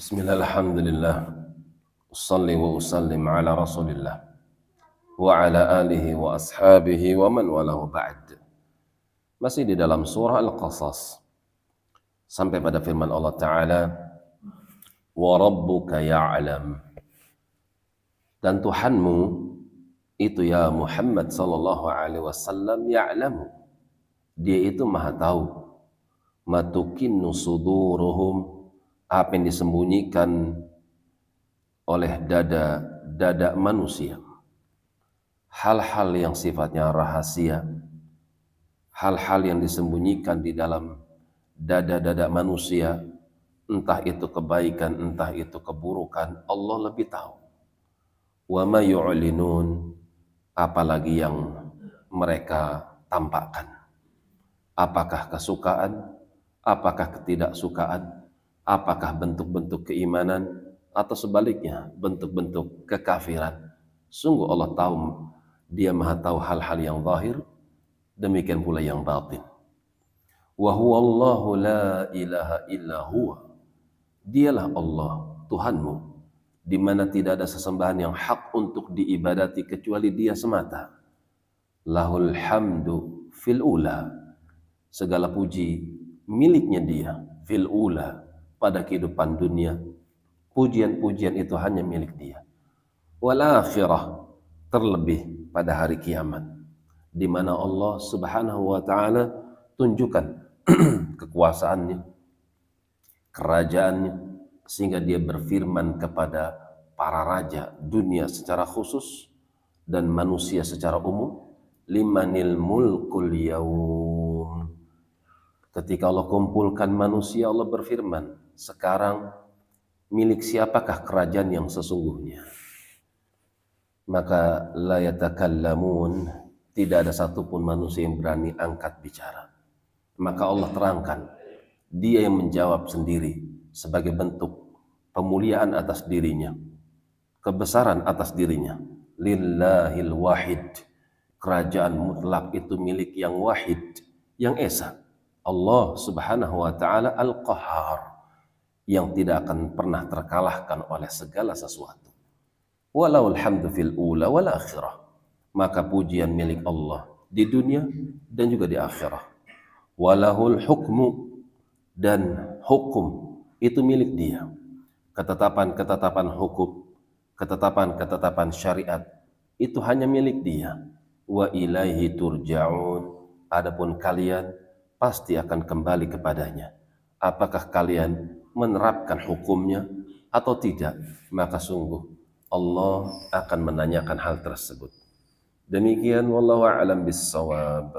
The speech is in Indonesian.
بسم الله الحمد لله أصلي وأسلم على رسول الله وعلى آله وأصحابه ومن walahu ba'd masih di dalam surah Al-Qasas sampai pada firman Allah Ta'ala wa rabbuka ya'lam dan Tuhanmu itu ya Muhammad sallallahu alaihi wasallam ya'lamu dia itu maha tahu matukinnu suduruhum apa yang disembunyikan oleh dada dada manusia. Hal-hal yang sifatnya rahasia. Hal-hal yang disembunyikan di dalam dada-dada manusia. Entah itu kebaikan entah itu keburukan. Allah lebih tahu. Wa ma yu'linun apalagi yang mereka tampakkan. Apakah kesukaan? Apakah ketidaksukaan apakah bentuk-bentuk keimanan atau sebaliknya bentuk-bentuk kekafiran? Sungguh Allah tahu dia maha tahu hal-hal yang zahir demikian pula yang batin. Wa huwallahu la ilaha illa huwa. Dialah Allah Tuhanmu di mana tidak ada sesembahan yang hak untuk diibadati kecuali dia semata. Lahul hamdu fil ula. Segala puji miliknya dia fil ula pada kehidupan dunia pujian-pujian itu hanya milik dia. Wal akhirah terlebih pada hari kiamat di mana Allah Subhanahu wa taala tunjukkan kekuasaannya kerajaannya sehingga dia berfirman kepada para raja dunia secara khusus dan manusia secara umum limanil mulkul yaum. Ketika Allah kumpulkan manusia Allah berfirman sekarang milik siapakah kerajaan yang sesungguhnya? Maka la yatakallamun tidak ada satupun manusia yang berani angkat bicara. Maka Allah terangkan dia yang menjawab sendiri sebagai bentuk pemuliaan atas dirinya kebesaran atas dirinya. Lillahil wahid. Kerajaan mutlak itu milik yang wahid yang esa. Allah subhanahu wa ta'ala al-qahar yang tidak akan pernah terkalahkan oleh segala sesuatu. Walau alhamdu fil ula wal akhirah. Maka pujian milik Allah di dunia dan juga di akhirah. Walahul hukmu dan hukum itu milik dia. Ketetapan-ketetapan hukum ketetapan-ketetapan syariat itu hanya milik dia. Wa ilaihi turja'un. Adapun kalian pasti akan kembali kepadanya. Apakah kalian menerapkan hukumnya atau tidak maka sungguh Allah akan menanyakan hal tersebut. Demikian wallahu a'lam bissawab.